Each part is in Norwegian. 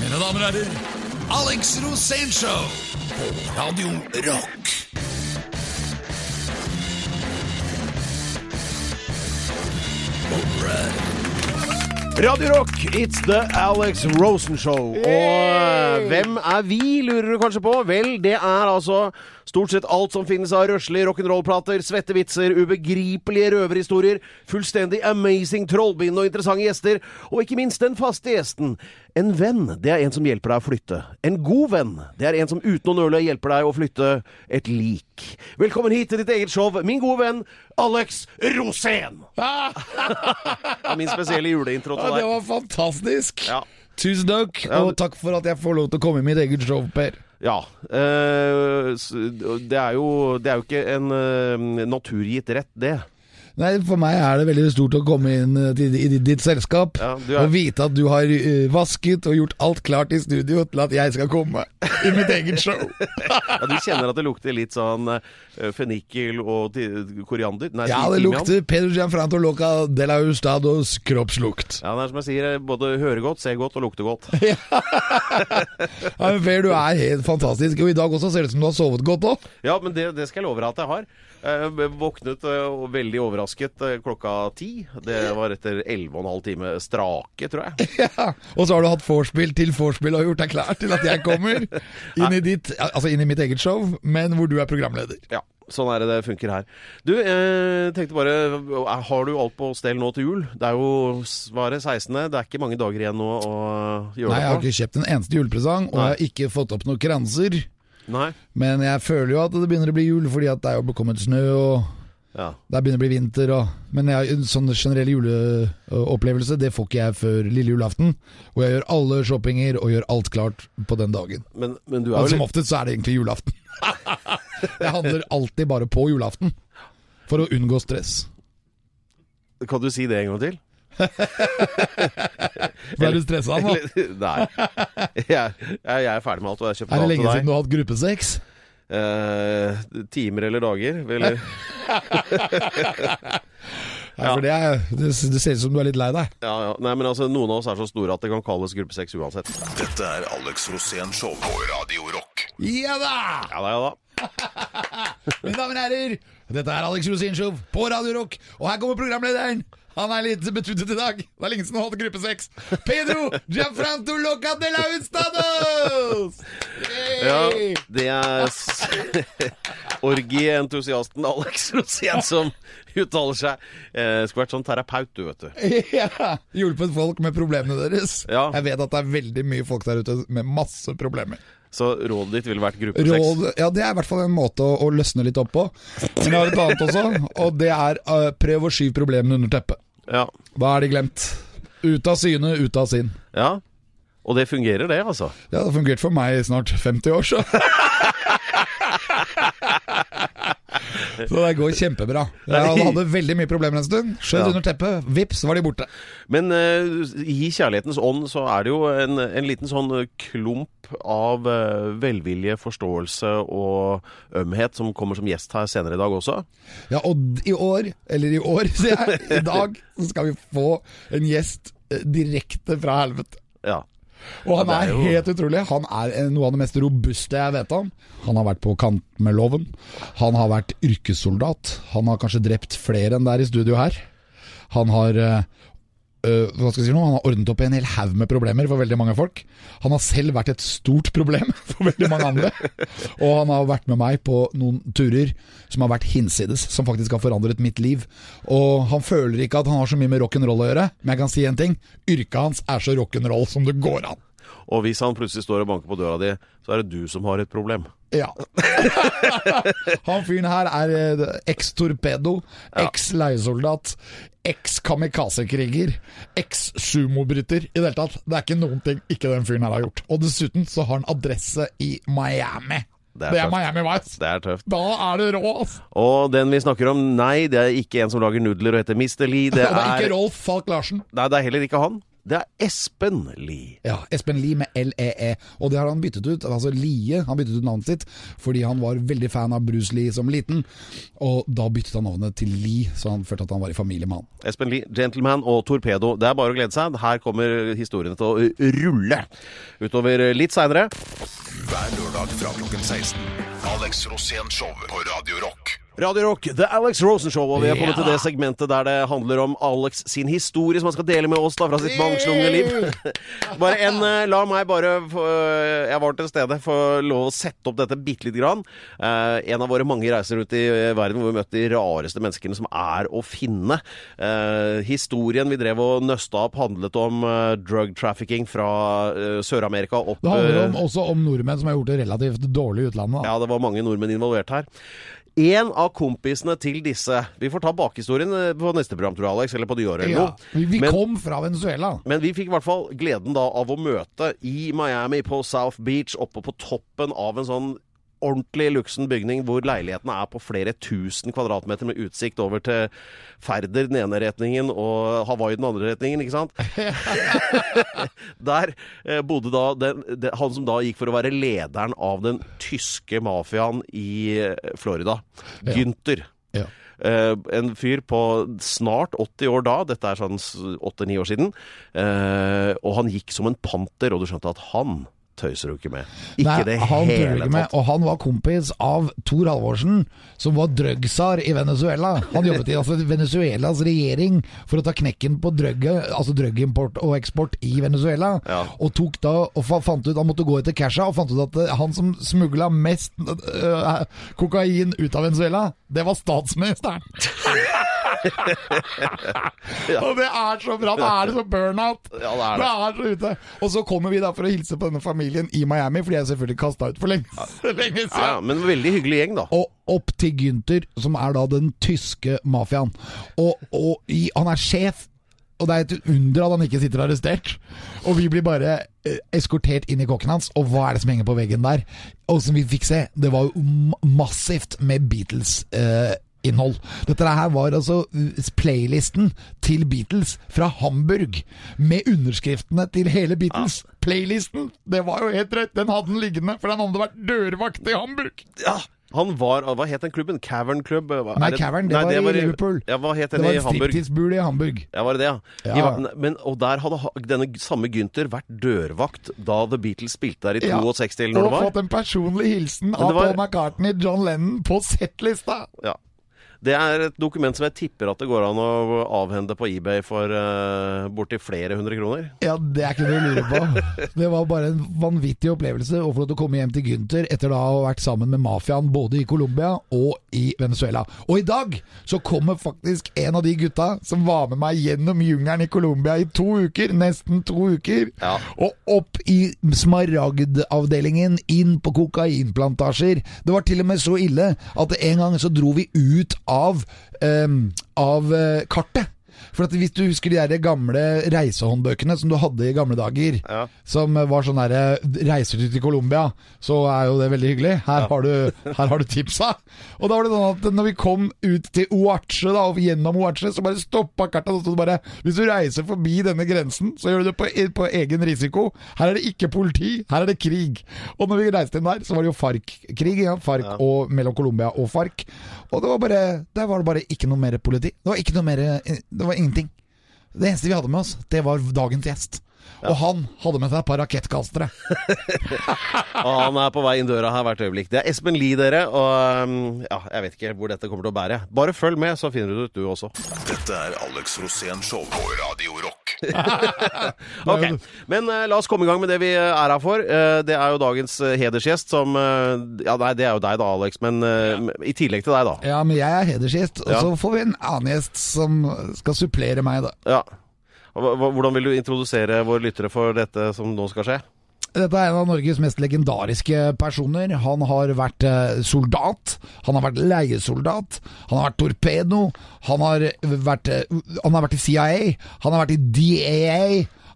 Mine damer og herrer, Alex Rosénshow på Radio Rock. Radio Rock, it's the Alex Rosen Show. Og hvem er vi, lurer du kanskje på? Vel, det er altså stort sett alt som finnes av røslige rock'n'roll-plater, svette vitser, ubegripelige røverhistorier, fullstendig amazing trollbind og interessante gjester, og ikke minst den faste gjesten. En venn, det er en som hjelper deg å flytte. En god venn, det er en som uten å nøle hjelper deg å flytte et lik. Velkommen hit til ditt eget show, min gode venn Alex Rosén. Er min spesielle juleintro Ja, til det var fantastisk. Ja. Tusen takk, og takk for at jeg får lov til å komme i mitt eget show, Per. Ja. eh, det, er jo, det er jo ikke en eh, naturgitt rett, det. Nei, For meg er det veldig stort å komme inn eh, i ditt- selskap Ja, er- og vite at du har eh, vasket og gjort alt klart i studio til at jeg skal komme i mitt eget show. Ja, du kjenner at det lukter litt sånn uh, fennikel og koriander? Nei, Ja, det lukter Pedro Gianfranto Loca de la Ustados kroppslukt. Ja, det er som jeg sier, eh, både høre godt, se godt og lukte godt. Ja, men Per, du er helt fantastisk. Og i dag også ser det ut som du har sovet godt òg. Ja, men det, det skal jeg love deg at jeg har. Jeg våknet eh, og veldig overrasket eh, klokka ti. Det var etter elleve og en halv time strake, tror jeg. Ja. Og så har du hatt vorspiel til vorspiel og gjort deg klar til at jeg kommer inn i, ditt, altså inn i mitt eget show, men hvor du er programleder. Ja, sånn er det det funker her. Du, jeg tenkte bare eh, Har du alt på stell nå til jul? Det er jo svaret 16. Det er ikke mange dager igjen nå å gjøre Nei, jeg har ikke kjøpt en eneste julepresang, og Nei. jeg har ikke fått opp noen kranser. Nei. Men jeg føler jo at det begynner å bli jul, fordi at det er jo kommet snø, og Ja. det begynner å bli vinter. Og, men jeg, en sånn generell juleopplevelse, det får ikke jeg før lille julaften. Og jeg gjør alle shoppinger og gjør alt klart på den dagen. Men, men du er Og som litt oftest så er det egentlig julaften. jeg handler alltid bare på julaften. For å unngå stress. Kan du si det en gang til? Ble du stressa nå? Nei. Jeg, jeg, er ferdig med alt, og jeg Er det lenge siden du har hatt gruppesex? Eh, timer eller dager? Eller Nei, for det, er, det, det ser ut som du er litt lei deg. Ja, ja. Nei, men altså, noen av oss er så store at det kan kalles gruppe 6 uansett. Dette er Alex Rosén Show på Radio Rock. Ja da! Ja da, ja da. Mine damer og herrer, dette er Alex Rosén Show på Radio Rock, og her kommer programlederen. Han er litt betuttet i dag. Det er lenge siden han hadde gruppe seks. Pedro Gianfranto Loca de la Ustados! Ja, det er orgieentusiasten Alex Rosén som uttaler seg. Eh, skulle vært sånn terapeut, du, vet du. Ja, Hjulpet folk med problemene deres. Ja. Jeg vet at det er veldig mye folk der ute med masse problemer. Så rådet ditt ville vært gruppe 6. Råd, ja, Det er i hvert fall en måte å, å løsne litt opp på. Men jeg har et annet også, og det er uh, prøv å skyve problemene under teppet. Ja. Da er de glemt. Ut av syne, ut av sinn. ja. Og det fungerer, det, altså. Ja, det har fungert for meg i snart 50 år, så. Så det går kjempebra. Jeg hadde veldig mye problemer en stund. Skjøt Ja. under teppet, vips, var de borte. Men uh, i kjærlighetens ånd så er det jo en, en liten sånn klump av uh, velvilje, forståelse og ømhet som kommer som gjest her senere i dag også. Ja, og i år, eller i år, sier jeg, i dag, så skal vi få en gjest eh, direkte fra helvete. Ja. Og han er jo- helt utrolig. Han er eh, noe av det mest robuste jeg vet om. Han har vært på kant med loven. Han har vært yrkessoldat. Han har kanskje drept flere enn det er i studio her. Han har øh, hva skal jeg si nå? Han har ordnet opp i en hel haug med problemer for veldig mange folk. Han har selv vært et stort problem for veldig mange andre. Og han har vært med meg på noen turer som har vært hinsides, som faktisk har forandret mitt liv. Og han føler ikke at han har så mye med rock'n'roll å gjøre, men jeg kan si en ting. Yrket hans er så rock'n'roll som det går an. Og hvis han plutselig står og banker på døra di, så er det du som har et problem. Ja. Han fyren her er eh, eks-torpedo, eks-leiesoldat, eks-kamikaze-kriger, eks-sumobryter. I det hele tatt, det er ikke noen ting ikke den fyren her har gjort. Og dessuten så har han adresse i Miami. Det Det er er. Miami Vice. Det er tøft. Da er det rå, ass. Og den vi snakker om, nei, det er ikke en som lager nudler og heter Mr. Lee. Det det er er, ikke Rolf Falk Larsen. nei, det er heller ikke han. Det er Espen Lie. Ja, Espen Lie med L-E-E. Og det har han byttet ut. Altså Lie han byttet ut navnet sitt fordi han var veldig fan av Bruce Lee som liten. Og da byttet han navnet til Lie, så han følte at han var i familie med han. Espen Lie, Gentleman og Torpedo. Det er bare å glede seg. Her kommer historiene til å rulle utover litt seinere. Hver lørdag fra klokken 16. Alex Rosén Show på Radio Rock. Radio Rock, The Alex Rosen Show, og vi er kommet Ja. til det segmentet der det handler om Alex sin historie, som han skal dele med oss da fra sitt mangslungne liv. bare en, eh, La meg bare få, Jeg var til stede, for lov å sette opp dette bitte lite grann. Eh, en av våre mange reiser rundt i eh, verden hvor vi møtte de rareste menneskene som er å finne. Eh, historien vi drev og nøsta opp, handlet om eh, drug trafficking fra eh, Sør-Amerika opp Det handler eh, om, også om nordmenn som har gjort det relativt dårlig i utlandet. Da. ja, det var mange nordmenn involvert her. En av kompisene til disse Vi får ta bakhistorien eh, på neste program, tror jeg, Alex. Eller på nyåret eller Ja. noe. Vi, vi Men- kom fra Venezuela. Men vi fikk i hvert fall gleden da av å møte i Miami, på South Beach, oppe på toppen av en sånn ordentlig luksen bygning hvor leilighetene er på flere tusen kvadratmeter med utsikt over til Færder den ene retningen og Hawaii den andre retningen, ikke sant? Der eh, bodde da den, den, han som da gikk for å være lederen av den tyske mafiaen i eh, Florida. Ja. Gynter. Ja. Uh, en fyr på snart 80 år da, dette er sånn 8-9 år siden, uh, og han gikk som en panter, og du skjønte at han tøyser du ikke med. Ikke Nei, det hele tatt. med, og han var kompis av Tor Halvorsen, som var drugsar i Venezuela. Han jobbet i altså, Venezuelas regjering for å ta knekken på drugget, altså drugimport og eksport i Venezuela. Ja. Og tok da, og fant ut, han måtte gå etter casha, og fant ut at eh, han som smugla mest øh, kokain ut av Venezuela, det var statsministeren. Og det er så bra! Da er det så burnout! Ja, det er det. er så ute. Og så kommer vi da for å hilse på denne familien i Miami, for de er selvfølgelig kasta ut for lenge, lenge Ja, ja, men veldig hyggelig gjeng, da. Og opp til Gynter, som er da den tyske mafiaen. Og, og i, han er sjef. Og det er et under at han ikke sitter arrestert. Og vi blir bare eh, eskortert inn i kokken hans, og hva er det som henger på veggen der? Og som vi fikk se, det var jo massivt med Beatles. Eh, Innhold. Dette her var altså eh, playlisten til Beatles fra Hamburg, med underskriftene til hele Beatles. Playlisten! Det var jo helt rett, den hadde den liggende, for den hadde vært dørvakt i Hamburg. Ja, han var Hva het den klubben? Cavern Club? Nei, er Cavern, det var i Liverpool. Ja, hva het Det var i en striptease-bule i Hamburg. Ja, var det det, ja? Ja. I, men, og der hadde denne samme Gynter vært dørvakt da The Beatles spilte der i Ja. 62, eller når Og det var. fått en personlig hilsen av var- Paul McCartney, John Lennon, på settlista. Ja. Det er et dokument som jeg tipper at det går an å avhende på eBay for uh, borti flere hundre kroner. Ja, det er ikke noe å lure på. Det var bare en vanvittig opplevelse å få lov til å komme hjem til Gynter etter da å ha vært sammen med mafiaen både i Colombia og i Venezuela. Og i dag så kommer faktisk en av de gutta som var med meg gjennom jungelen i Colombia i to uker, nesten to uker, Ja. og opp i smaragdavdelingen, inn på kokainplantasjer. Det var til og med så ille at en gang så dro vi ut av, um, av eh, kartet. For hvis du husker de der gamle reisehåndbøkene som du hadde i gamle dager, Ja. som var sånn derre Reiser du til Colombia, så er jo det veldig hyggelig. Her, har, du, her har du tipsa. Og da var det sånn at når vi kom ut til Oache, da, og gjennom Oache, så bare stoppa kartet. Og så bare Hvis du reiser forbi denne grensen, så gjør du det på, på egen risiko. Her er det ikke politi, her er det krig. Og når vi reiste inn der, så var det jo FARC-krig. Ja, FARC og mellom Colombia og FARC. Og det var bare, der var det bare ikke noe mer politi. Det var ikke noe mer Det var ingenting. Det eneste vi hadde med oss, det var dagens gjest. Og han hadde med seg et par rakettkastere. Og han er på vei inn døra her hvert øyeblikk. Det er Espen Lie, dere. Og um, ja, jeg vet ikke hvor dette kommer til å bære. Bare følg med, så finner du det ut, du også. Dette er Alex Rosén Show på Radio Rock. Ok, Men uh, la oss komme i gang med det vi eh, er her for. Uh, det er jo dagens hedersgjest som uh, Ja, nei, det er jo deg da, Alex. Men i tillegg til deg, da. Ja, men jeg er hedersgjest, og Ja. så får vi en annen gjest som skal supplere meg, da. Ja. Hvordan vil du introdusere våre lyttere for dette som nå skal skje? Dette er en av Norges mest legendariske personer. Han har vært eh, soldat, han har vært leiesoldat, han har vært torpedo, han har vært, eh, han har vært i CIA, han har vært i DAA,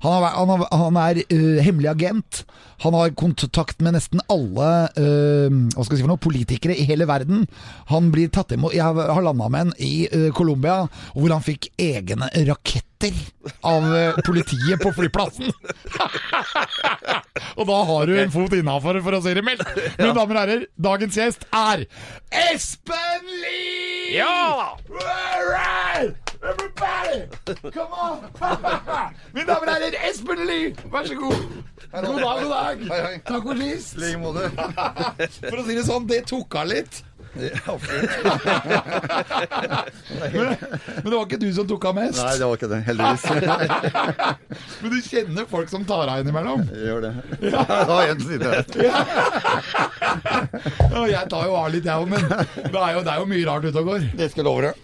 Han, har, han, har, han er uh, hemmelig agent. Han har kontakt med nesten alle uh, hva skal jeg si for noe, politikere i hele verden. Han blir tatt imot Jeg har landa med en i uh, Colombia, hvor han fikk egne raketter av eh, politiet på flyplassen. og da har du en fot innafor, for å si det mildt. Mine damer og herrer, dagens gjest er Espen Lie! Ja! Everybody! Come on! Mine damer og herrer, Espen Lie, vær så god. God dag, god dag. Hei, hei. Takk for sist. I like måte. For å si det sånn, det tok av litt. Men, men det var ikke du som tok av mest. Nei, det var ikke det. Heldigvis. Men du kjenner folk som tar av innimellom. Jeg gjør det. Ja, det var en side jeg tar jo av litt, jeg òg, men det er, jo, det er jo mye rart ute og går. Det skal jeg love deg.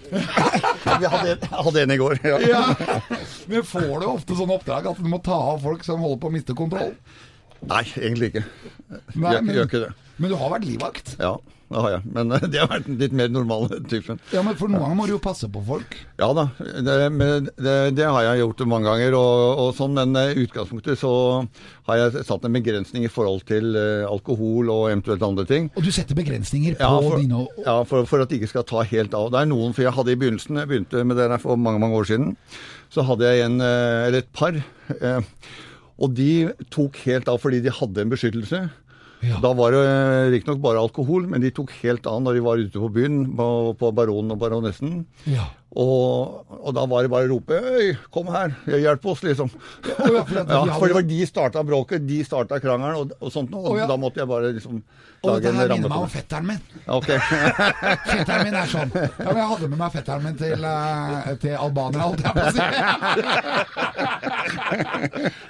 Vi hadde hadde en i går. Ja. Ja. Men får du ofte sånne oppdrag at du må ta av folk som holder på å miste kontroll? Nei, egentlig ikke. Nei, Gjør, gjør ikke det. Men du har vært livvakt. Ja, det har jeg. Men de det har vært den litt mer normale typen. Ja, men For noen ganger må du jo passe på folk. Ja da, det, men det, det har jeg gjort mange ganger, og, og sånn, men i utgangspunktet så har jeg satt en begrensning i forhold til eh, alkohol og eventuelt andre ting. Og du setter begrensninger på Ja, for, dine ja, for, for at de ikke skal ta helt av. Det er noen, for jeg hadde i begynnelsen, jeg begynte med det der for mange mange år siden, så hadde jeg en, eh, eller et par, eh, og de tok helt av fordi de hadde en beskyttelse. Ja. Da var det eh, riktignok bare alkohol, men de tok helt an når de var ute på byen, på, på Baronen og Baronessen. Ja. Og, og da var det bare å rope 'Øy, kom her, hjelp oss', liksom. Ja, for at de Ja, for det var de starta bråket, de starta krangelen og, og sånt noe. Og ja. da måtte jeg bare liksom Og lage dette en her ramme minner meg om fetteren min. Okay. Fetteren min er sånn. Ja, men Jeg hadde med meg fetteren min til, eh, til Albania, holdt jeg på å si.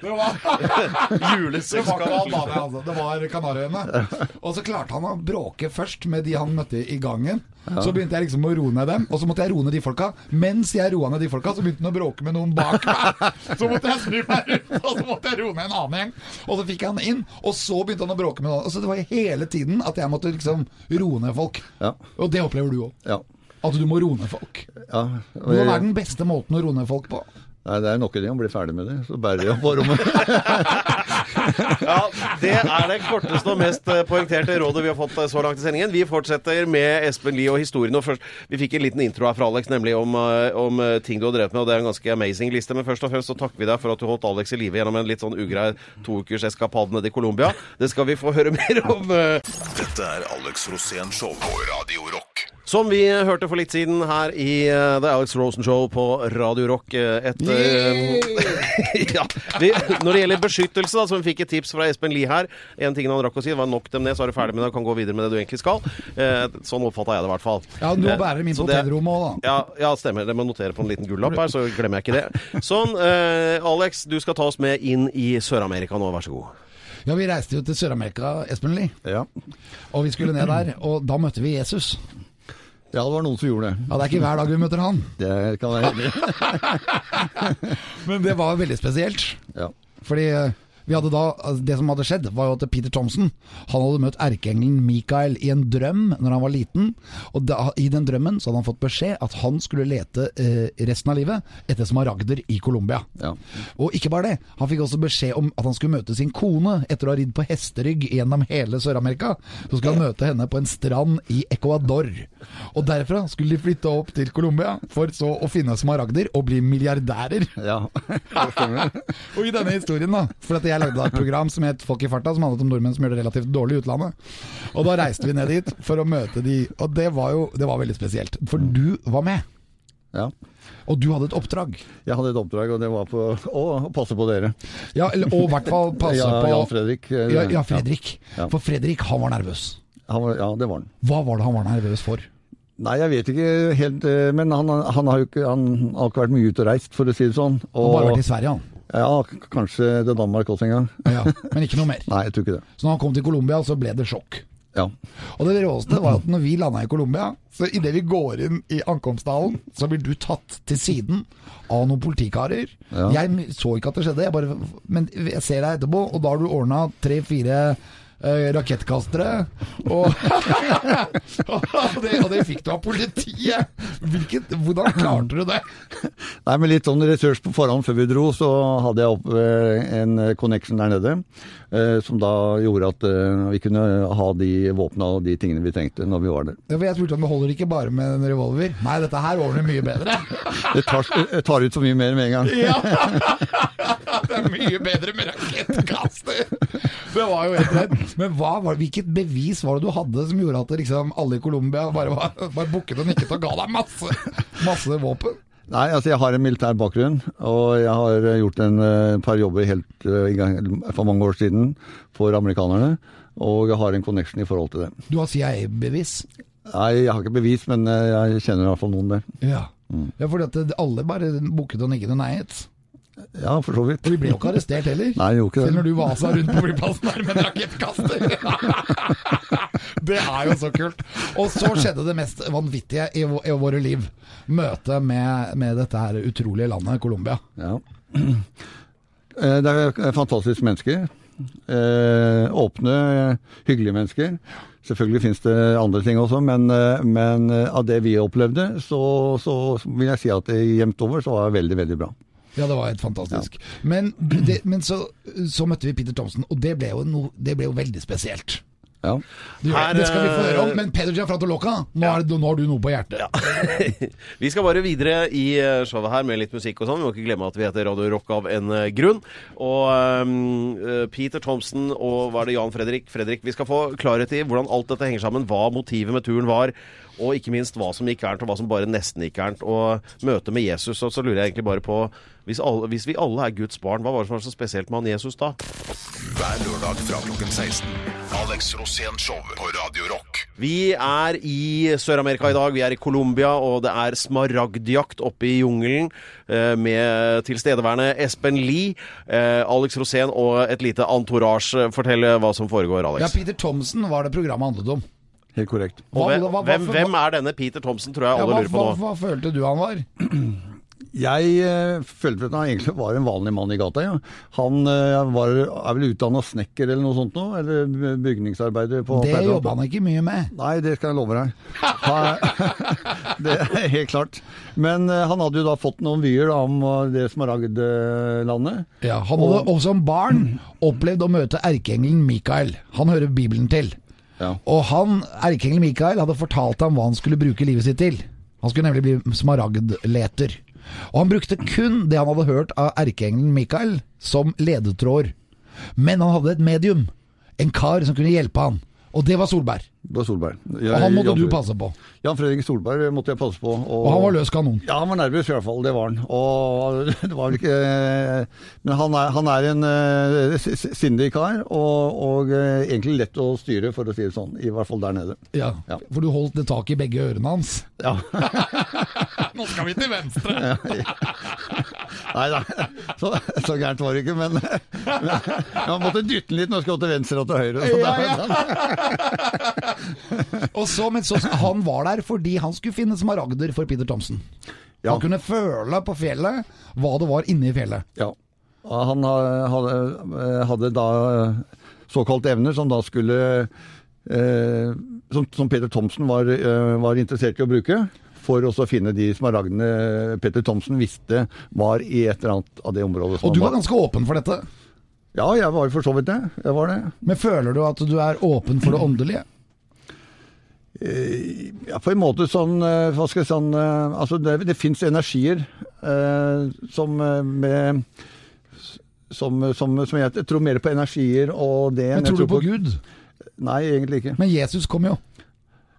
Det var Det var ikke Albania, altså. Det var Kanariøyene. Og så klarte han å bråke først med de han møtte i gangen. Så begynte jeg liksom å roe ned dem, og så måtte jeg roe ned de folka. Mens jeg roa ned de folka, så begynte han å bråke med noen bak meg. Så måtte jeg snu meg rundt, og så måtte jeg roe ned en annen gjeng. Og så fikk jeg han inn, og så begynte han å bråke med noen. Og så det var hele tiden at jeg måtte liksom roe ned folk. Ja. Og det opplever du òg. Ja. At du må roe ned folk. ja. Og Hva er jeg, den beste måten å roe ned folk på? nei, det er nok en gang å bli ferdig med det, så bærer de opp på rommet. Ja, Det er det korteste og mest eh, poengterte rådet vi har fått eh, så langt i sendingen. Vi fortsetter med Espen Lie og historien. Og først, vi fikk en liten intro her fra Alex, nemlig om, eh, om ting du har drevet med. og Det er en ganske amazing liste. Men først og fremst så takker vi deg for at du holdt Alex i live gjennom en litt sånn ugrei to ukers eskapade nede i Colombia. Det skal vi få høre mer om. Dette er Alex Rosén Show på Radio Rock. Som vi hørte for litt siden her i eh, The Alex Rosen Show på Radio Rock. eh, Et, eh, ja, vi, når det gjelder beskyttelse, da, så vi fikk et tips fra Espen Lie her. En ting han rakk å si, var nok dem ned, så er du ferdig med det og kan gå videre med det du egentlig skal. Eh, sånn oppfatta jeg det i hvert fall. Ja, du må Eh, bære min på hotellrommet òg, da. Ja, ja, stemmer. Det må notere på en liten gullapp her, så glemmer jeg ikke det. Sånn. Eh, Alex, du skal ta oss med inn i Sør-Amerika nå, vær så god. Ja, vi reiste jo til Sør-Amerika, Espen Lie. Ja. Og vi skulle ned der, og da møtte vi Jesus. Ja, det var noen som gjorde det. Ja, det er ikke hver dag vi møter han, Det kan være heldig. men det var veldig spesielt. Ja. Fordi eh, vi hadde da, altså, Det som hadde skjedd, var jo at Peter Thompson Han hadde møtt erkeengelen Mikael i en drøm når han var liten. Og da, I den drømmen så hadde han fått beskjed at han skulle lete eh, resten av livet etter smaragder i Colombia. Ja. Og ikke bare det, han fikk også beskjed om at han skulle møte sin kone etter å ha ridd på hesterygg gjennom hele Sør-Amerika. Så skulle han møte henne på en strand i Ecuador. Og derfra skulle de flytte opp til Colombia for så å finne smaragder og bli milliardærer. ja. Det stemmer. Og i denne historien, da For at jeg lagde da et program som het Folk i farta, som handlet om nordmenn som gjør det relativt dårlig i utlandet. Og da reiste vi ned dit for å møte de, og det var jo det var veldig spesielt. For du var med, Ja. og du hadde et oppdrag. Jeg hadde et oppdrag, og det var på å passe på dere. Ja, eller, og i hvert fall passe Ja, på Jan Fredrik. eh, Ja, ja Fredrik. Ja. For Fredrik, han var nervøs. Han var, ja, det var han. Hva var det han var nervøs for? Nei, jeg vet ikke helt, eh, men han, han har jo ikke, han har ikke vært mye ute og reist, for å si det sånn. Han har bare vært i Sverige, han. Ja, kanskje til Danmark også en gang. Ja, men ikke noe mer. Nei, jeg tror ikke det. Så når han kom til Colombia, så ble det sjokk. Ja. Og det råeste var at når vi landa i Colombia, så idet vi går inn i ankomsthallen, så blir du tatt til siden av noen politikarer. Ja. Jeg så ikke at det skjedde, jeg bare, men jeg ser deg etterpå, og da har du ordna tre-fire rakettkastere. Og, og, det, og det fikk du av politiet! Hvilket, hvordan klarte du det? Nei, med litt sånn research på forhånd før vi dro, så hadde jeg opp eh, en connection der nede. eh, Som da gjorde at eh, vi kunne ha de våpna og de tingene vi trengte når vi var der. Ja, Jeg spurte om det holder ikke bare med en revolver. Nei, dette her ordner mye bedre. Det tar, tar ut så mye mer med en gang. Ja! Det er mye bedre med rakettkaster. Det var jo helt rett. Men hva var, hvilket bevis var det du hadde som gjorde at det liksom, alle i Colombia bare, var, bare bukket og nikket og ga deg masse, masse våpen? Nei, altså jeg har en militær bakgrunn, og jeg har gjort en eh, par jobber helt i gang for mange år siden for amerikanerne. Og jeg har en connection i forhold til det. Du har CIA-bevis. Nei, jeg har ikke bevis, men eh, jeg kjenner i hvert fall noen der. Ja. ja, fordi at alle bare bukket og nikket og neiet. Ja, for så vidt. Og vi ble jo ikke arrestert heller. Nei, jo ikke det. Selv når du vasa rundt på flyplassen der med rakettkaster. det er jo så kult. Og så skjedde det mest vanvittige i, i våre liv. Møtet med, med dette her utrolige landet, Colombia. Ja. Eh, Det er fantastiske mennesker. Eh, åpne, hyggelige mennesker. Selvfølgelig finnes det andre ting også, men, eh, men av det vi opplevde, så, så vil jeg si at jevnt over så var det veldig, veldig bra. Ja, det var helt fantastisk. Men, det, men så, så møtte vi Peter Thomsen, og det ble jo, no, det ble jo veldig spesielt. Ja. Det, Her, det skal vi få høre om, eh, men Peder Gianfranto nå, ja. nå har du noe på hjertet. Vi skal bare videre i eh, showet her med litt musikk og sånn. Vi må ikke glemme at vi heter Radio Rock av en eh, grunn. Og eh, Peter Thomsen og hva er det Jan Fredrik? Fredrik, vi skal få klarhet i hvordan alt dette henger sammen. Hva motivet med turen var. Og ikke minst hva som gikk gærent, og hva som bare nesten gikk gærent. Og møtet med Jesus. Og så lurer jeg egentlig bare på hvis, alle, hvis vi alle er Guds barn, hva var det som var så spesielt med han Jesus da? Hver lørdag fra klokken 16. Alex Rosén Show på Radio Rock. Vi er i Sør-Amerika i dag. Vi er i Colombia, og det er smaragdjakt oppe i jungelen eh, med tilstedeværende Espen Lie, eh, Alex Rosén og et lite antorasje. Fortell eh, hva som foregår, Alex. Ja, Peter Thomsen var det programmet handlet om. Helt korrekt. Hva, hvem, hva- hva- hvem, hva- hvem er denne Peter Thomsen, tror jeg Ja, alle hva, lurer på nå. hva følte du han var? Jeg eh, følte at han egentlig var en vanlig mann i gata. Ja. Han eh, var, er vel utdanna snekker eller noe sånt nå? Eller bygningsarbeider på Det jobba han ikke mye med. Nei, det skal jeg love deg. Ha- det er helt klart. Men eh, han hadde jo da fått noen vyer da, om det smaragdlandet. Ja, han hadde også som barn opplevd å møte erkeengelen Mikael. Han hører Bibelen til. Og han, erkeengelen Mikael hadde fortalt ham hva han skulle bruke livet sitt til. Han skulle nemlig bli smaragdleter. Og han brukte kun det han hadde hørt av erkeengelen Mikael som ledetråd. Men han hadde et medium. En kar som kunne hjelpe han. Og det var Solberg. Det var Solberg. Og han måtte du passe på. Jan Fredrik Solberg måtte jeg passe på. Og han var løs kanon. Ja, han var nervøs i hvert fall, det var han. Og det var vel ikke Men han er, han er en s- sindig kar, og, og uh, egentlig lett å styre, for å si det sånn. I hvert fall der nede. Ja, Ja. For du holdt det tak i begge ørene hans. Ja. Nå skal vi til venstre! Nei, da, så, så gærent var det ikke, men, men man måtte dytte den litt når man skulle til venstre og til høyre. Så Ja, ja. Og så, men så, han var der fordi han skulle finne smaragder for Peter Thomsen. Ja. Han kunne føle på fjellet hva det var inni fjellet. Ja. Han hadde, hadde da såkalte evner som da skulle eh, som, som Peter Thomsen var, eh, var interessert i å bruke. For å finne de smaragdene Petter Thomsen visste var i et eller annet av det området. som Og du var ganske åpen for dette. Ja, jeg var for så vidt det. Jeg var det. Men føler du at du er åpen for det åndelige? Ja, på en måte sånn eh, Hva skal jeg sånn eh, Altså, det, det fins energier eh, som eh, med som, som, som jeg tror mer på energier og det Men tror du på Gud? Nei, egentlig ikke. Men Jesus kom jo.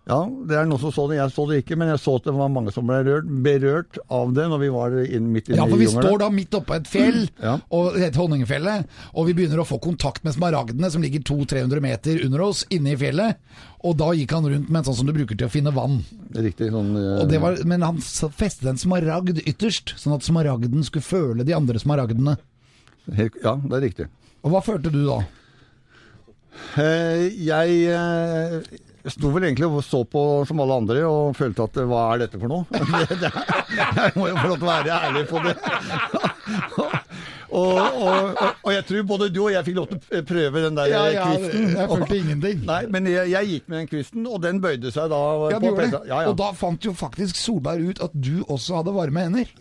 Ja, det er noen som så det. Jeg så det ikke, men jeg så at det var mange som ble rørt, berørt av det når vi var inn, midt inne Ja, for vi jungelen. står da midt oppe et fjell, Ja. og det heter Honningfjellet, og vi begynner å få kontakt med smaragdene som ligger 200-300 meter under oss inne i fjellet. Og da gikk han rundt med en sånn som du bruker til å finne vann. Riktig. Sånn, Uh... Og det var, men han festet en smaragd ytterst, sånn at smaragden skulle føle de andre smaragdene. helt, ja, det er riktig. Og hva følte du da? Eh, jeg sto vel egentlig og så på som alle andre og følte at hva er dette for noe? det, det, jeg må jo få lov til å være ærlig på det. Og, og, og, jeg tror både du og jeg fikk lov til å prøve den der Ja, ja, kvisten. jeg følte ingenting. Nei, men jeg, jeg gikk med den kvisten, og den bøyde seg da Ja, på. Ja, ja. Og da fant jo faktisk Solberg ut at du også hadde varme hender.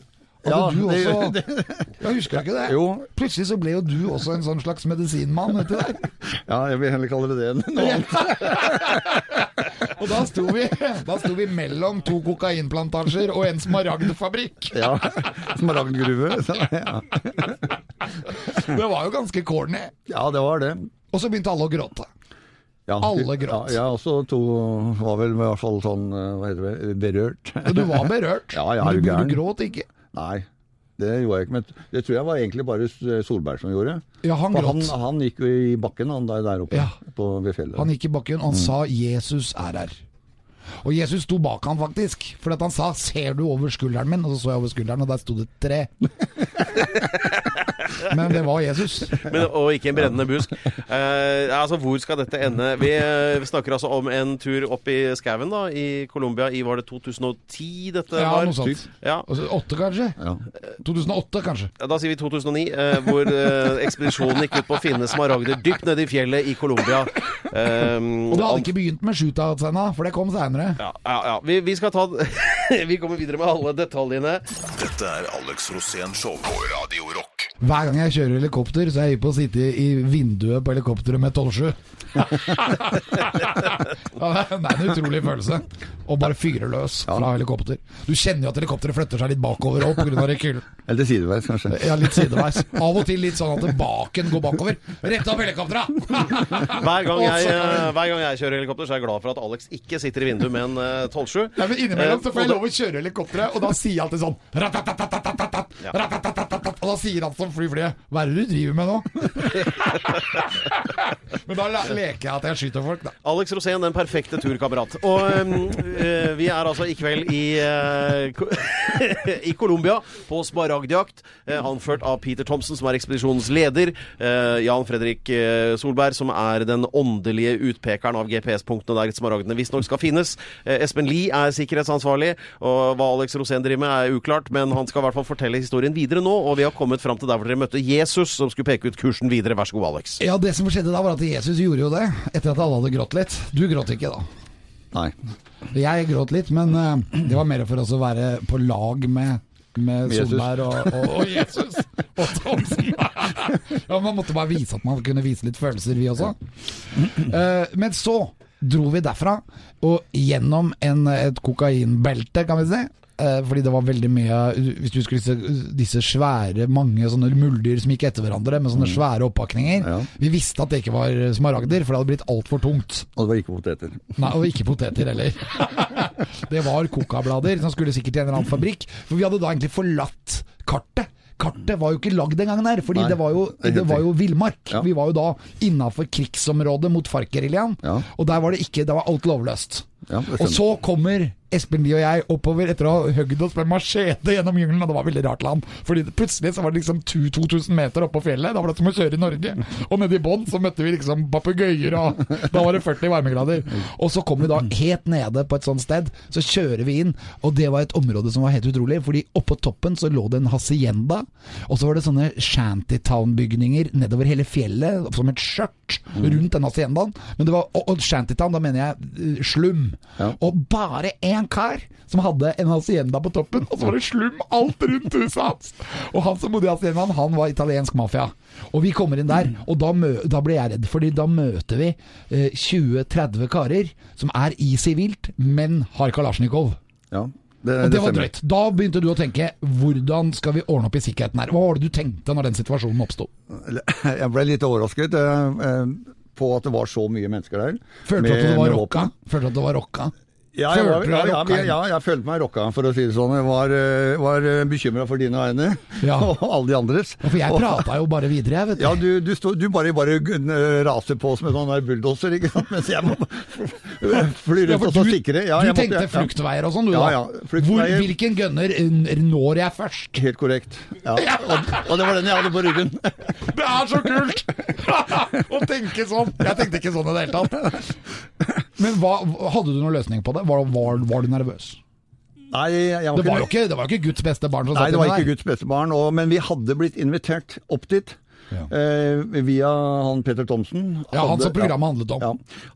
Ja, du det- også det- Jeg husker ikke det. Jo. Plutselig så ble jo du også en sånn slags medisinmann vet du det? ja, jeg vil heller kalle det det enn noe annet. Og da sto vi, da sto vi mellom to kokainplantasjer og en smaragdfabrikk. Ja, Smaragdgruve. Ja. Det var jo ganske corny. ja, det var det. Og så begynte alle å gråte. Ja, Alle gråt. Ja, jeg også to var vel i hvert fall sånn, eh, hva heter det, berørt. Du var berørt. Ja, ja, men du, du du gråt ikke. Nei, det gjorde jeg ikke. Men det tror jeg var egentlig bare Solberg som gjorde. Ja, han For han, han gikk jo i bakken han der, der oppe Ja. på, ved fjellet. Han gikk i bakken, og han sa 'Jesus er her'. Og Jesus sto bak han faktisk, for at han sa 'ser du over skulderen min?' Og så så jeg over skulderen, og der sto det tre. Men det var Jesus. Men, og ikke en brennende busk. Eh, altså, Hvor skal dette ende? Vi vi, snakker altså om en tur opp i skauen da, i Colombia i var det 2010 dette Ja, var? noe sånt. Ja, Altså, åtte, kanskje? Ja. 2008, kanskje? Da sier vi 2009, eh, hvor eh, ekspedisjonen gikk ut på å finne smaragder dypt nede i fjellet i Colombia. Um, Og det hadde ikke begynt med shootouts ennå, for det kom seinere. Ja, ja, ja. Vi, vi skal ta Vi kommer videre med alle detaljene. Dette er Alex Rosén Show på Radio Rock. Hver gang jeg kjører helikopter, så er jeg hypp på å sitte i vinduet på helikopteret med 12-7. Ja, det er en utrolig følelse. Å bare fyre løs fra helikopter. Du kjenner jo at helikopteret flytter seg litt bakover òg pga. rekylen. Eller sideveis, kanskje. Ja, litt sideveis. Av og til litt sånn at baken går bakover. Rett opp helikoptera! Hver gang, jeg, eh, hver gang jeg kjører helikopter, så er jeg glad for at Alex ikke sitter i vinduet med en eh, 12-7. Ja, men Innimellom så får jeg Eh, lov å kjøre helikopteret, og da sier jeg alltid sånn Og da sier han som flyr flyet Hva er det du driver med nå? men da leker jeg at jeg skyter folk, da. Alex Rosén, den perfekte turkamerat. Og eh, vi er altså i kveld i, øh, i Colombia på smaragdjakt, eh, anført av Peter Thomsen, som er ekspedisjonens leder. Jan Fredrik Solberg, som er den åndelige utpekeren av GPS-punktene der smaragdene visstnok skal finnes. Espen Lie er sikkerhetsansvarlig, og hva Alex Rosén driver med er uklart, men han skal i hvert fall fortelle historien videre nå, og vi har kommet fram til der dere møtte Jesus, som skulle peke ut kursen videre. Vær så god, Alex. Ja, det som skjedde da, var at Jesus gjorde jo det, etter at alle hadde grått litt. Du gråt ikke, da. Nei. Jeg gråt litt, men eh, det var mer for oss å være på lag med med Solberg og, og, og Jesus og Thomsen. ja, man måtte bare vise at man kunne vise litt følelser, vi også. Eh, men så dro vi derfra og gjennom en, et kokainbelte, kan vi si. Eh, fordi det var veldig mye Hvis du husker disse, disse svære, mange sånne muldyr som gikk etter hverandre med sånne svære oppakninger. Ja. Vi visste at det ikke var smaragder, for det hadde blitt altfor tungt. Og det var ikke poteter. Nei, og ikke poteter heller. det var kokablader som skulle sikkert til en eller annen fabrikk. For vi hadde da egentlig forlatt kartet. Kartet var jo ikke lagd den gangen her, fordi Nei, det var jo, det var jo villmark. Ja. Vi var jo da innafor krigsområdet mot FARC-geriljaen, Ja. og der var det ikke Det var alt lovløst. Ja, og så kommer Espen Lie og jeg oppover etter å ha høgd oss med machete gjennom jungelen, og det var veldig rart land. Fordi plutselig så var det liksom 2000 meter oppe på fjellet, da var det som å kjøre i Norge. Og nede i bånn så møtte vi liksom papegøyer, og da var det 40 varmegrader. Og så kom vi da helt nede på et sånt sted, så kjører vi inn, og det var et område som var helt utrolig, fordi oppå toppen så lå det en hacienda, og så var det sånne shantytown-bygninger nedover hele fjellet, som et skjørt rundt den haciendaen. Men det var, og, og shantytown, da mener jeg eh, slum. Ja. Og bare én kar som hadde en hacienda på toppen, og så var det slum alt rundt huset hans! Og han som bodde i haciendaen, han var italiensk mafia. Og vi kommer inn der, og da, da ble jeg redd, fordi da møter vi eh, 20-30 karer som er i sivilt, men har kalasjnikov. Ja, det, Og det var drøyt. Da begynte du å tenke hvordan skal vi ordne opp i sikkerheten her? Hva var det du tenkte når den situasjonen oppsto? Jeg ble litt overrasket eh, eh, på at det var så mye mennesker der. Følte du at det var med rocka? Følte at det var rocka? Ja, jeg, var, ja, ja, ja, jeg følte meg rocka, for å si det sånn. Jeg var, eh, var bekymra for dine vegne, Ja. og alle de andres. For jeg prata jo bare videre, jeg, vet du. Ja, du, du, stod, du bare, bare eh, raser på som en sånn bulldoser, ikke sant? Mens jeg må fly rundt og så sikre. Ja, du tenkte ja. fluktveier og sånn, du da. Hvor, hvilken gunner eh, når jeg først? Helt korrekt. Ja. Og, og det var den jeg hadde på ryggen. Det er så kult! Å tenke sånn. Jeg tenkte ikke sånn i det hele tatt. Men hva, hadde du noen løsning på det? Var, var, var du nervøs? Nei, jeg var Det var ikke det var jo ikke Guds beste barn som Nei, det var ikke. Guds beste barn, og, men vi hadde blitt invitert opp dit. Ja. Eh, via han Peter Thomsen. Ja, han som programmet handlet om. Ja,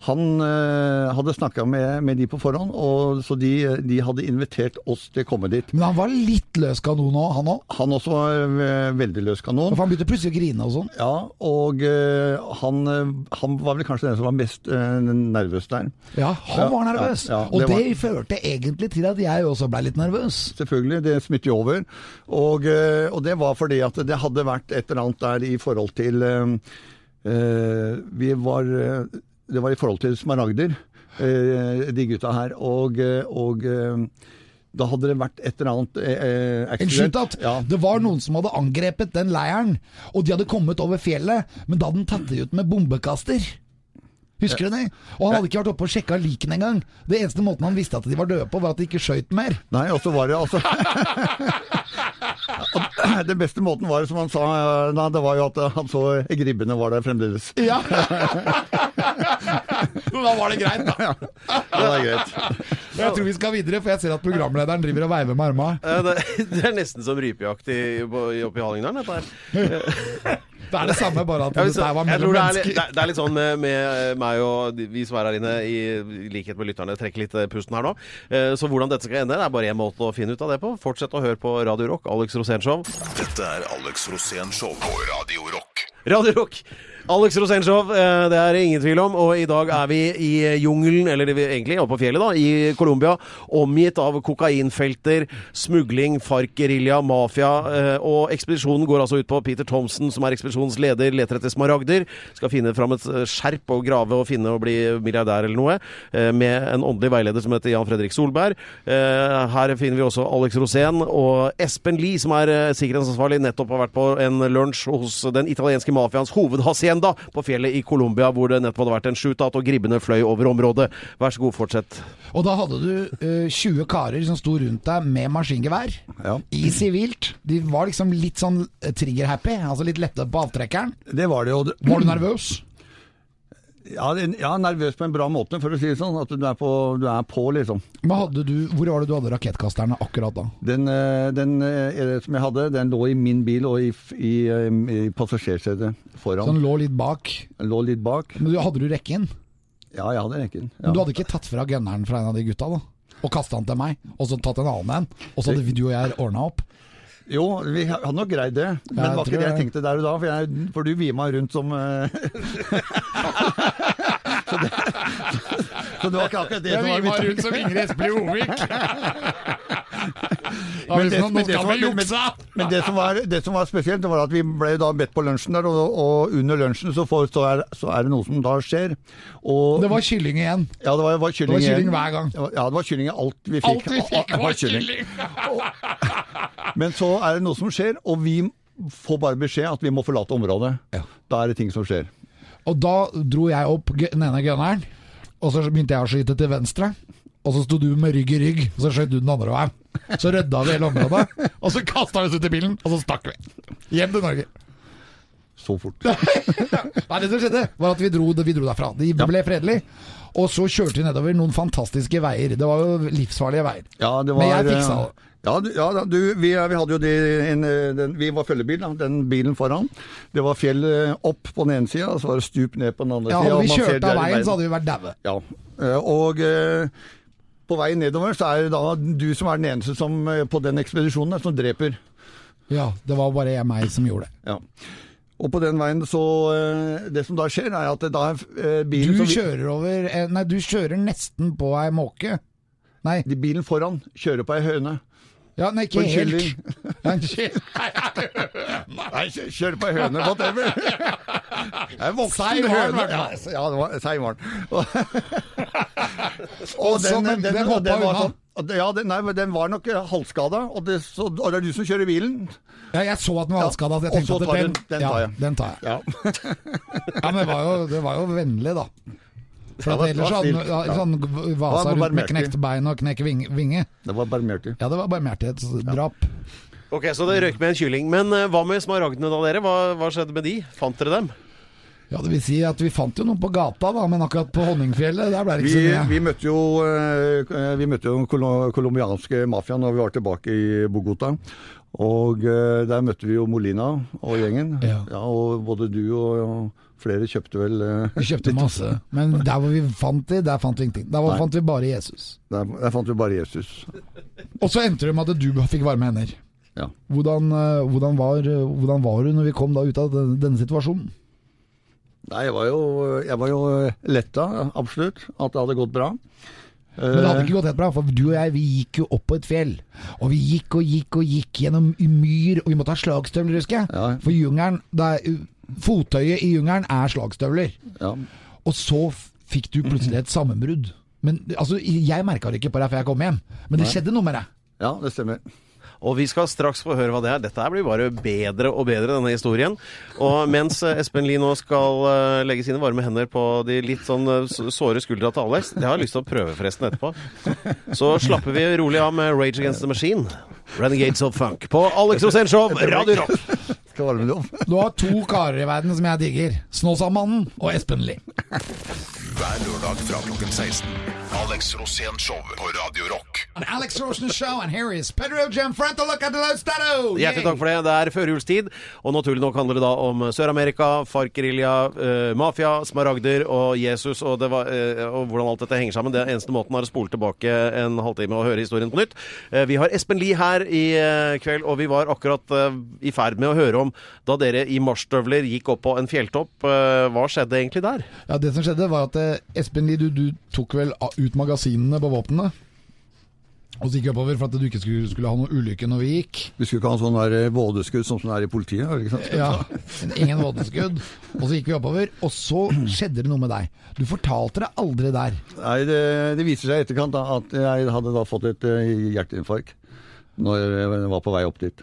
han eh, hadde snakka med, med de på forhånd, og, så de, de hadde invitert oss til å komme dit. Men han var litt løs kanon òg, han òg. Han også var eh, veldig løs kanon. For han begynte plutselig å grine og sånn. Ja, og eh, han, eh, han var vel kanskje den som var mest nervøs der. Ja, han var nervøs. ja, ja, og det det var- førte egentlig til at jeg også ble litt nervøs. Selvfølgelig, det smitter jo over. Og, og det var fordi at det hadde vært et eller annet der i forhold til eh, eh, Vi var Det var i forhold til smaragder, eh, de gutta her. Og, og da hadde det vært et eller annet eh, En accident. Ja. Det var noen som hadde angrepet den leiren, og de hadde kommet over fjellet, men da hadde den tatt det ut med bombekaster. Husker du det? Og han hadde ikke vært oppe og sjekka likene engang. Det eneste måten han visste at de var døde på, var at de ikke skøyt mer. Nei, og så var det altså Den beste måten var, som han sa, eh, nei, det var jo at han så gribbene var der fremdeles. Ja! da var det greit, da. ja, Det er greit. Jeg tror vi skal videre, for jeg ser at programlederen driver og veiver med armene. Eh, Det, det er nesten som rypejakt i- oppe i Hallingdalen, dette her. Det er det samme, bare at Ja, dette her var mellom tror det er, litt- det, er, det er litt sånn med, med meg og vi som er her inne, i likhet med lytterne, trekker litt eh, pusten her nå. Eh, Så hvordan dette skal ende, det er bare én måte å finne ut av det på. Fortsett å høre på Radio Rock, Alex Rosénshow. Dette er Alex Rosénshow på Radio Rock. Radio Rock. Alex Rosénshow, eh, det er ingen tvil om. Og i dag er vi i jungelen, eller egentlig oppe på fjellet, da, i Colombia. Omgitt av kokainfelter, smugling, FARC-gerilja, mafia. eh, Og ekspedisjonen går altså ut på Peter Thomsen, som er ekspedisjonens leder, leter etter smaragder. Skal finne fram et eh, skjerp og grave og finne og bli milliardær eller noe. Med en åndelig veileder som heter Jan Fredrik Solberg. Her finner vi også Alex Rosén og Espen Lie, som er sikkerhetsansvarlig, nettopp har vært på en lunsj hos den italienske mafiaens hovedhacienda på fjellet i Colombia, hvor det nettopp hadde vært en shootout og gribbene fløy over området. Vær så god, fortsett. Og da hadde du uh, 20 karer som sto rundt deg med maskingevær. Ja. I sivilt. De var liksom litt sånn eh, trigger-happy, altså litt lette på avtrekkeren. Det var det jo. Var du nervøs? Ja, ja, nervøs på en bra måte, for å si det sånn. At du er på, du er på liksom. Men hadde du, hvor var det du hadde rakettkasterne akkurat da? Den, eh, den eh, som jeg hadde, den lå i min bil og i, i, i passasjersetet Så den lå litt bak. Den lå litt bak. Men du, hadde du rekken? Ja, jeg hadde rekken. Ja. Men du hadde ikke tatt fra gunneren fra en av de gutta, da? Og kasta den til meg, og så tatt en annen en? Og så hadde du og jeg ordna opp? Jo, vi hadde nok greid det. Men det var ikke det jeg tenkte der og da, for, jeg, for du vier meg rundt som uh... så, det, så det var ikke akkurat det som var mitt som Ingrid Espelid Hovik. Men det, som var, det, som spesielt, det var at vi ble da bedt på lunsjen der, og, og under lunsjen så, får, så, er, så er det noe som da skjer. Og, Det var kylling igjen. ja, det var, var kylling, Det var kylling hver gang. Ja, det var kylling i alt vi fikk. Alt vi fikk var kylling! Men så er det noe som skjer, og vi får bare beskjed at vi må forlate området. Ja. Da er det ting som skjer. Og da dro jeg opp den ene gunneren, og så begynte jeg å skyte til venstre. Og så sto du med rygg i rygg, og så skjøt du den andre veien. Så rydda vi hele området, og så kasta vi oss ut i bilen, og så stakk vi. Hjem til Norge. Så fort. Nei, det som skjedde, var at vi dro, vi dro derfra. Det ble fredelig. Og så kjørte vi nedover noen fantastiske veier. Det var jo livsfarlige veier. Ja, det var, Men jeg fiksa det. Ja, du, ja du, vi, vi hadde jo de, en, eh, den, vi var følgebil, da, den bilen foran. Det var fjell opp på den ene sida, og så var det stup ned på den andre Ja, sida. hadde vi kjørt av veien, så hadde vi vært daue. Ja, eh, og eh, på vei nedover så er det da du som er den eneste som, på den ekspedisjonen som dreper. Ja, det var bare jeg meg som gjorde det. Ja. Og på den veien så Det som da skjer, er at da er bilen Du som Du kjører over Nei, du kjører nesten på ei måke. Nei, Bilen foran kjører på ei høne. Ja, nei ikke helt. en kylling. Nei, kjør på høne, whatever. Det er voksen høne. Ja, det var seig var den. Og den, men den hoppet var sånn- Ja, den, nei, den var nok eh, halvskada, og, det, så, og det er du som kjører bilen. Ja, jeg så at den var Ja, halvskada, så jeg og så tar den, den ja, tar jeg. den tar jeg. Ja. Ja, men det var jo, det var jo vennlig, da. For at det ellers hadde ja, Ja. sånn Vasa var rundt med knekt bein og knekt ving- vinge. Det var barmhjertig. Ja, det var barmhjertighetsdrap. Ok, Så det røyk med en kylling. Men uh, hva med smaragdene da, dere? Hva, hva skjedde med de? Fant dere dem? Ja, det vil si at vi fant jo noen på gata, da, men akkurat på Honningfjellet, der ble det ikke Vi, så mye. vi møtte jo, eh, vi møtte jo den kolo- colombianske mafiaen når vi var tilbake i Bogota. Og eh, der møtte vi jo Molina og gjengen. Ja. og både du og, og flere kjøpte vel uh, Vi kjøpte masse, men der hvor vi fant de, der fant vi ingenting. Der Nei. fant vi bare Jesus. Der, der fant vi bare Jesus. Og så endte det med at du fikk varme hender. Ja. Hvordan, uh, hvordan, var, hvordan var du når vi kom da ut av denne, denne situasjonen? Nei, jeg var jo, jeg var jo letta, absolutt, at det hadde gått bra. Men det hadde ikke gått helt bra, for du og jeg vi gikk jo opp på et fjell. Og vi gikk og gikk og gikk gjennom myr, og vi måtte ha slagstøvler, husker jeg. Ja. For jungelen, det er- fottøyet i jungelen er slagstøvler. Ja. Og så fikk du plutselig et sammenbrudd. Men altså, jeg merka det ikke på deg før jeg kom hjem, men det skjedde noe med deg. ja, det stemmer. Og vi skal straks få høre hva det er. Dette blir bare bedre og bedre, denne historien. Og mens eh, Espen Lie nå skal eh, legge sine varme hender på de litt sånn eh, såre skuldra til Alex, det har jeg lyst til å prøve forresten etterpå, så slapper vi rolig av med Rage Against the Machine. Renegades of Funk på Alex Rosénshow, Radio Rock. Skal varme det opp. Du har to karer i verden som jeg digger. Snåsamannen og Espen Lie. Hver lørdag fra klokken 16. Alex Rosén Show på Radio Rock. On Alex Rosen Show, and here is Pedro Gianfranto Locatello Hjertelig takk for det. Det er førjulstid, og naturlig nok handler det da om Sør-Amerika, FARC-gerilja, eh, mafia, smaragder og Jesus, og, det var, eh, og hvordan alt dette henger sammen. Det er eneste måten er å spole tilbake en halvtime og høre historien på nytt. Eh, vi har Espen Lie her i eh, kveld, og vi var akkurat eh, i ferd med å høre om da dere i marsjstøvler gikk opp på en fjelltopp. Eh, hva skjedde egentlig der? Ja, Det som skjedde, var at eh, Espen Lie, du, du tok vel ut magasinene på våpnene. Og så gikk vi oppover for at du ikke skulle, skulle ha noen ulykke når vi gikk. Vi skulle ikke ha sånn der vådeskudd som det er i politiet. Ikke sant? Ja, Ingen vådeskudd. Og så gikk vi oppover, og så skjedde det noe med deg. Du fortalte det aldri der. Nei, det, det viser seg i etterkant da, at jeg hadde da fått et eh, hjerteinfarkt når jeg var på vei opp dit.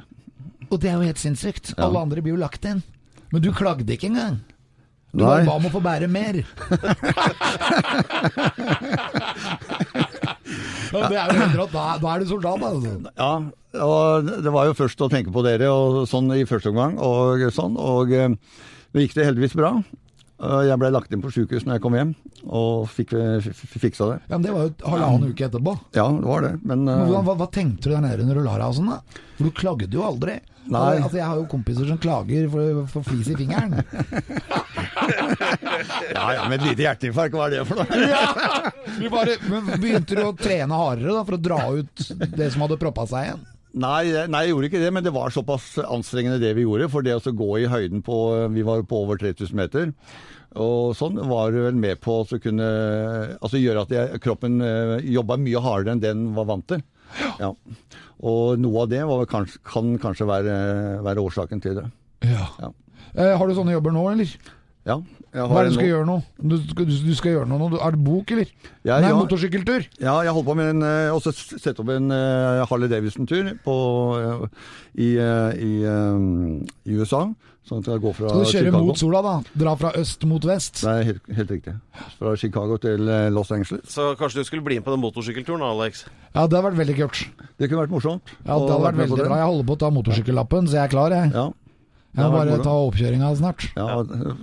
Og det er jo helt sinnssykt. Ja. Alle andre blir jo lagt inn. Men du klagde ikke engang. Du bare ba om å få bære mer. ja, det er jo helt rått. Da, da er du soldat, altså. Ja, og det var jo først å tenke på dere og sånn i første omgang, og sånn, og eh, det gikk det heldigvis bra. Eh, Jeg ble lagt inn på sykehus når jeg kom hjem, og fikk fiksa det. Ja, men Det var jo halvannen uke etterpå. Ja, det var det, men Men eh, hva, hva tenkte du der nede når du la deg og sånn, da? For du klagde jo aldri. Nei. Altså, jeg har jo kompiser som klager for, for flis i fingeren. Ja, ja, med et lite hjerteinfarkt, hva er det for noe? ja! Vi bare, men begynte du å trene hardere da, for å dra ut det som hadde proppa seg igjen? Nei, jeg- nei, jeg gjorde ikke det, men det var såpass anstrengende det vi gjorde. For det å gå i høyden på Vi var på over 3000 meter. Og sånn var vel med på å kunne Altså gjøre at jeg, kroppen uh, jobba mye hardere enn den var vant til. Ja. Og noe av det kanskje, kan kanskje være, være årsaken til det. Ja. Ja. Eh, har du sånne jobber nå, eller? Ja, jeg Hva er det du nå- skal gjøre nå? Du skal, du, skal gjøre noe nå? Er det bok, eller? Ja, Nei, ja. motorsykkeltur? Ja, jeg holdt på med en Og så sette opp en uh, Harley Davidson-tur eh, i, eh, i, eh, i USA. Sånn at jeg går fra Skal du kjøre Chicago. mot sola, da? Dra fra øst mot vest? Det er helt, helt riktig. Fra Chicago til eh, Los Angeles. Så kanskje du skulle bli med på den motorsykkelturen, Alex? Ja, det hadde vært veldig kult. Det kunne vært morsomt. Ja, det hadde vært veldig bra. Jeg holder på å ta motorsykkellappen, så jeg er klar, jeg. Ja, Jeg må bare ta oppkjøringa snart. ja,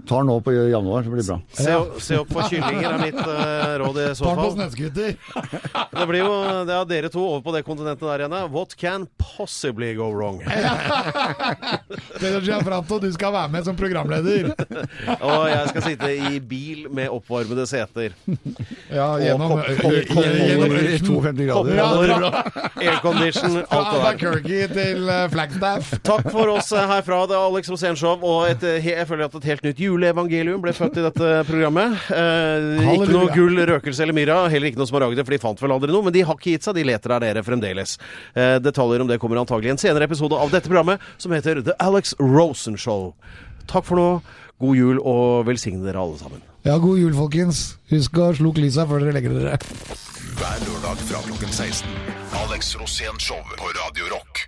tar nå på januar, så blir det bra. Se, se opp for kyllinger er mitt uh, råd i så Tar den på fall. snøscooter. Det blir jo det er dere to over på det kontinentet der igjen. What can possibly go wrong? Pedro Gianfranto, du skal være med som programleder. Og jeg skal sitte i bil med oppvarmede seter. Ja, gjennom Og kopp- kopp- kopp- gjennom I ørkenen. 52 grader. Koppholder, aircondition, alt Fra det der. Albuquerque til eh, Flagstaff. Takk for oss eh, herfra. Det er Alex Rosénshow. Og et, eh, jeg føler at et helt nytt juleevangelium ble født i dette programmet. Eh, ikke noe gull, røkelse eller myra. Heller ikke noe smaragder, for de fant vel aldri noe. Men de har ikke gitt seg. De leter der dere fremdeles. Eh, detaljer om det kommer antagelig i en senere episode av dette programmet, som heter The Alex Rosen Show. Takk for nå. God jul og velsigne dere alle sammen. Ja, god jul, folkens. Husk å slukke lysa før dere legger dere. Hver lørdag fra klokken 16. Alex Rosén Show på Radio Rock.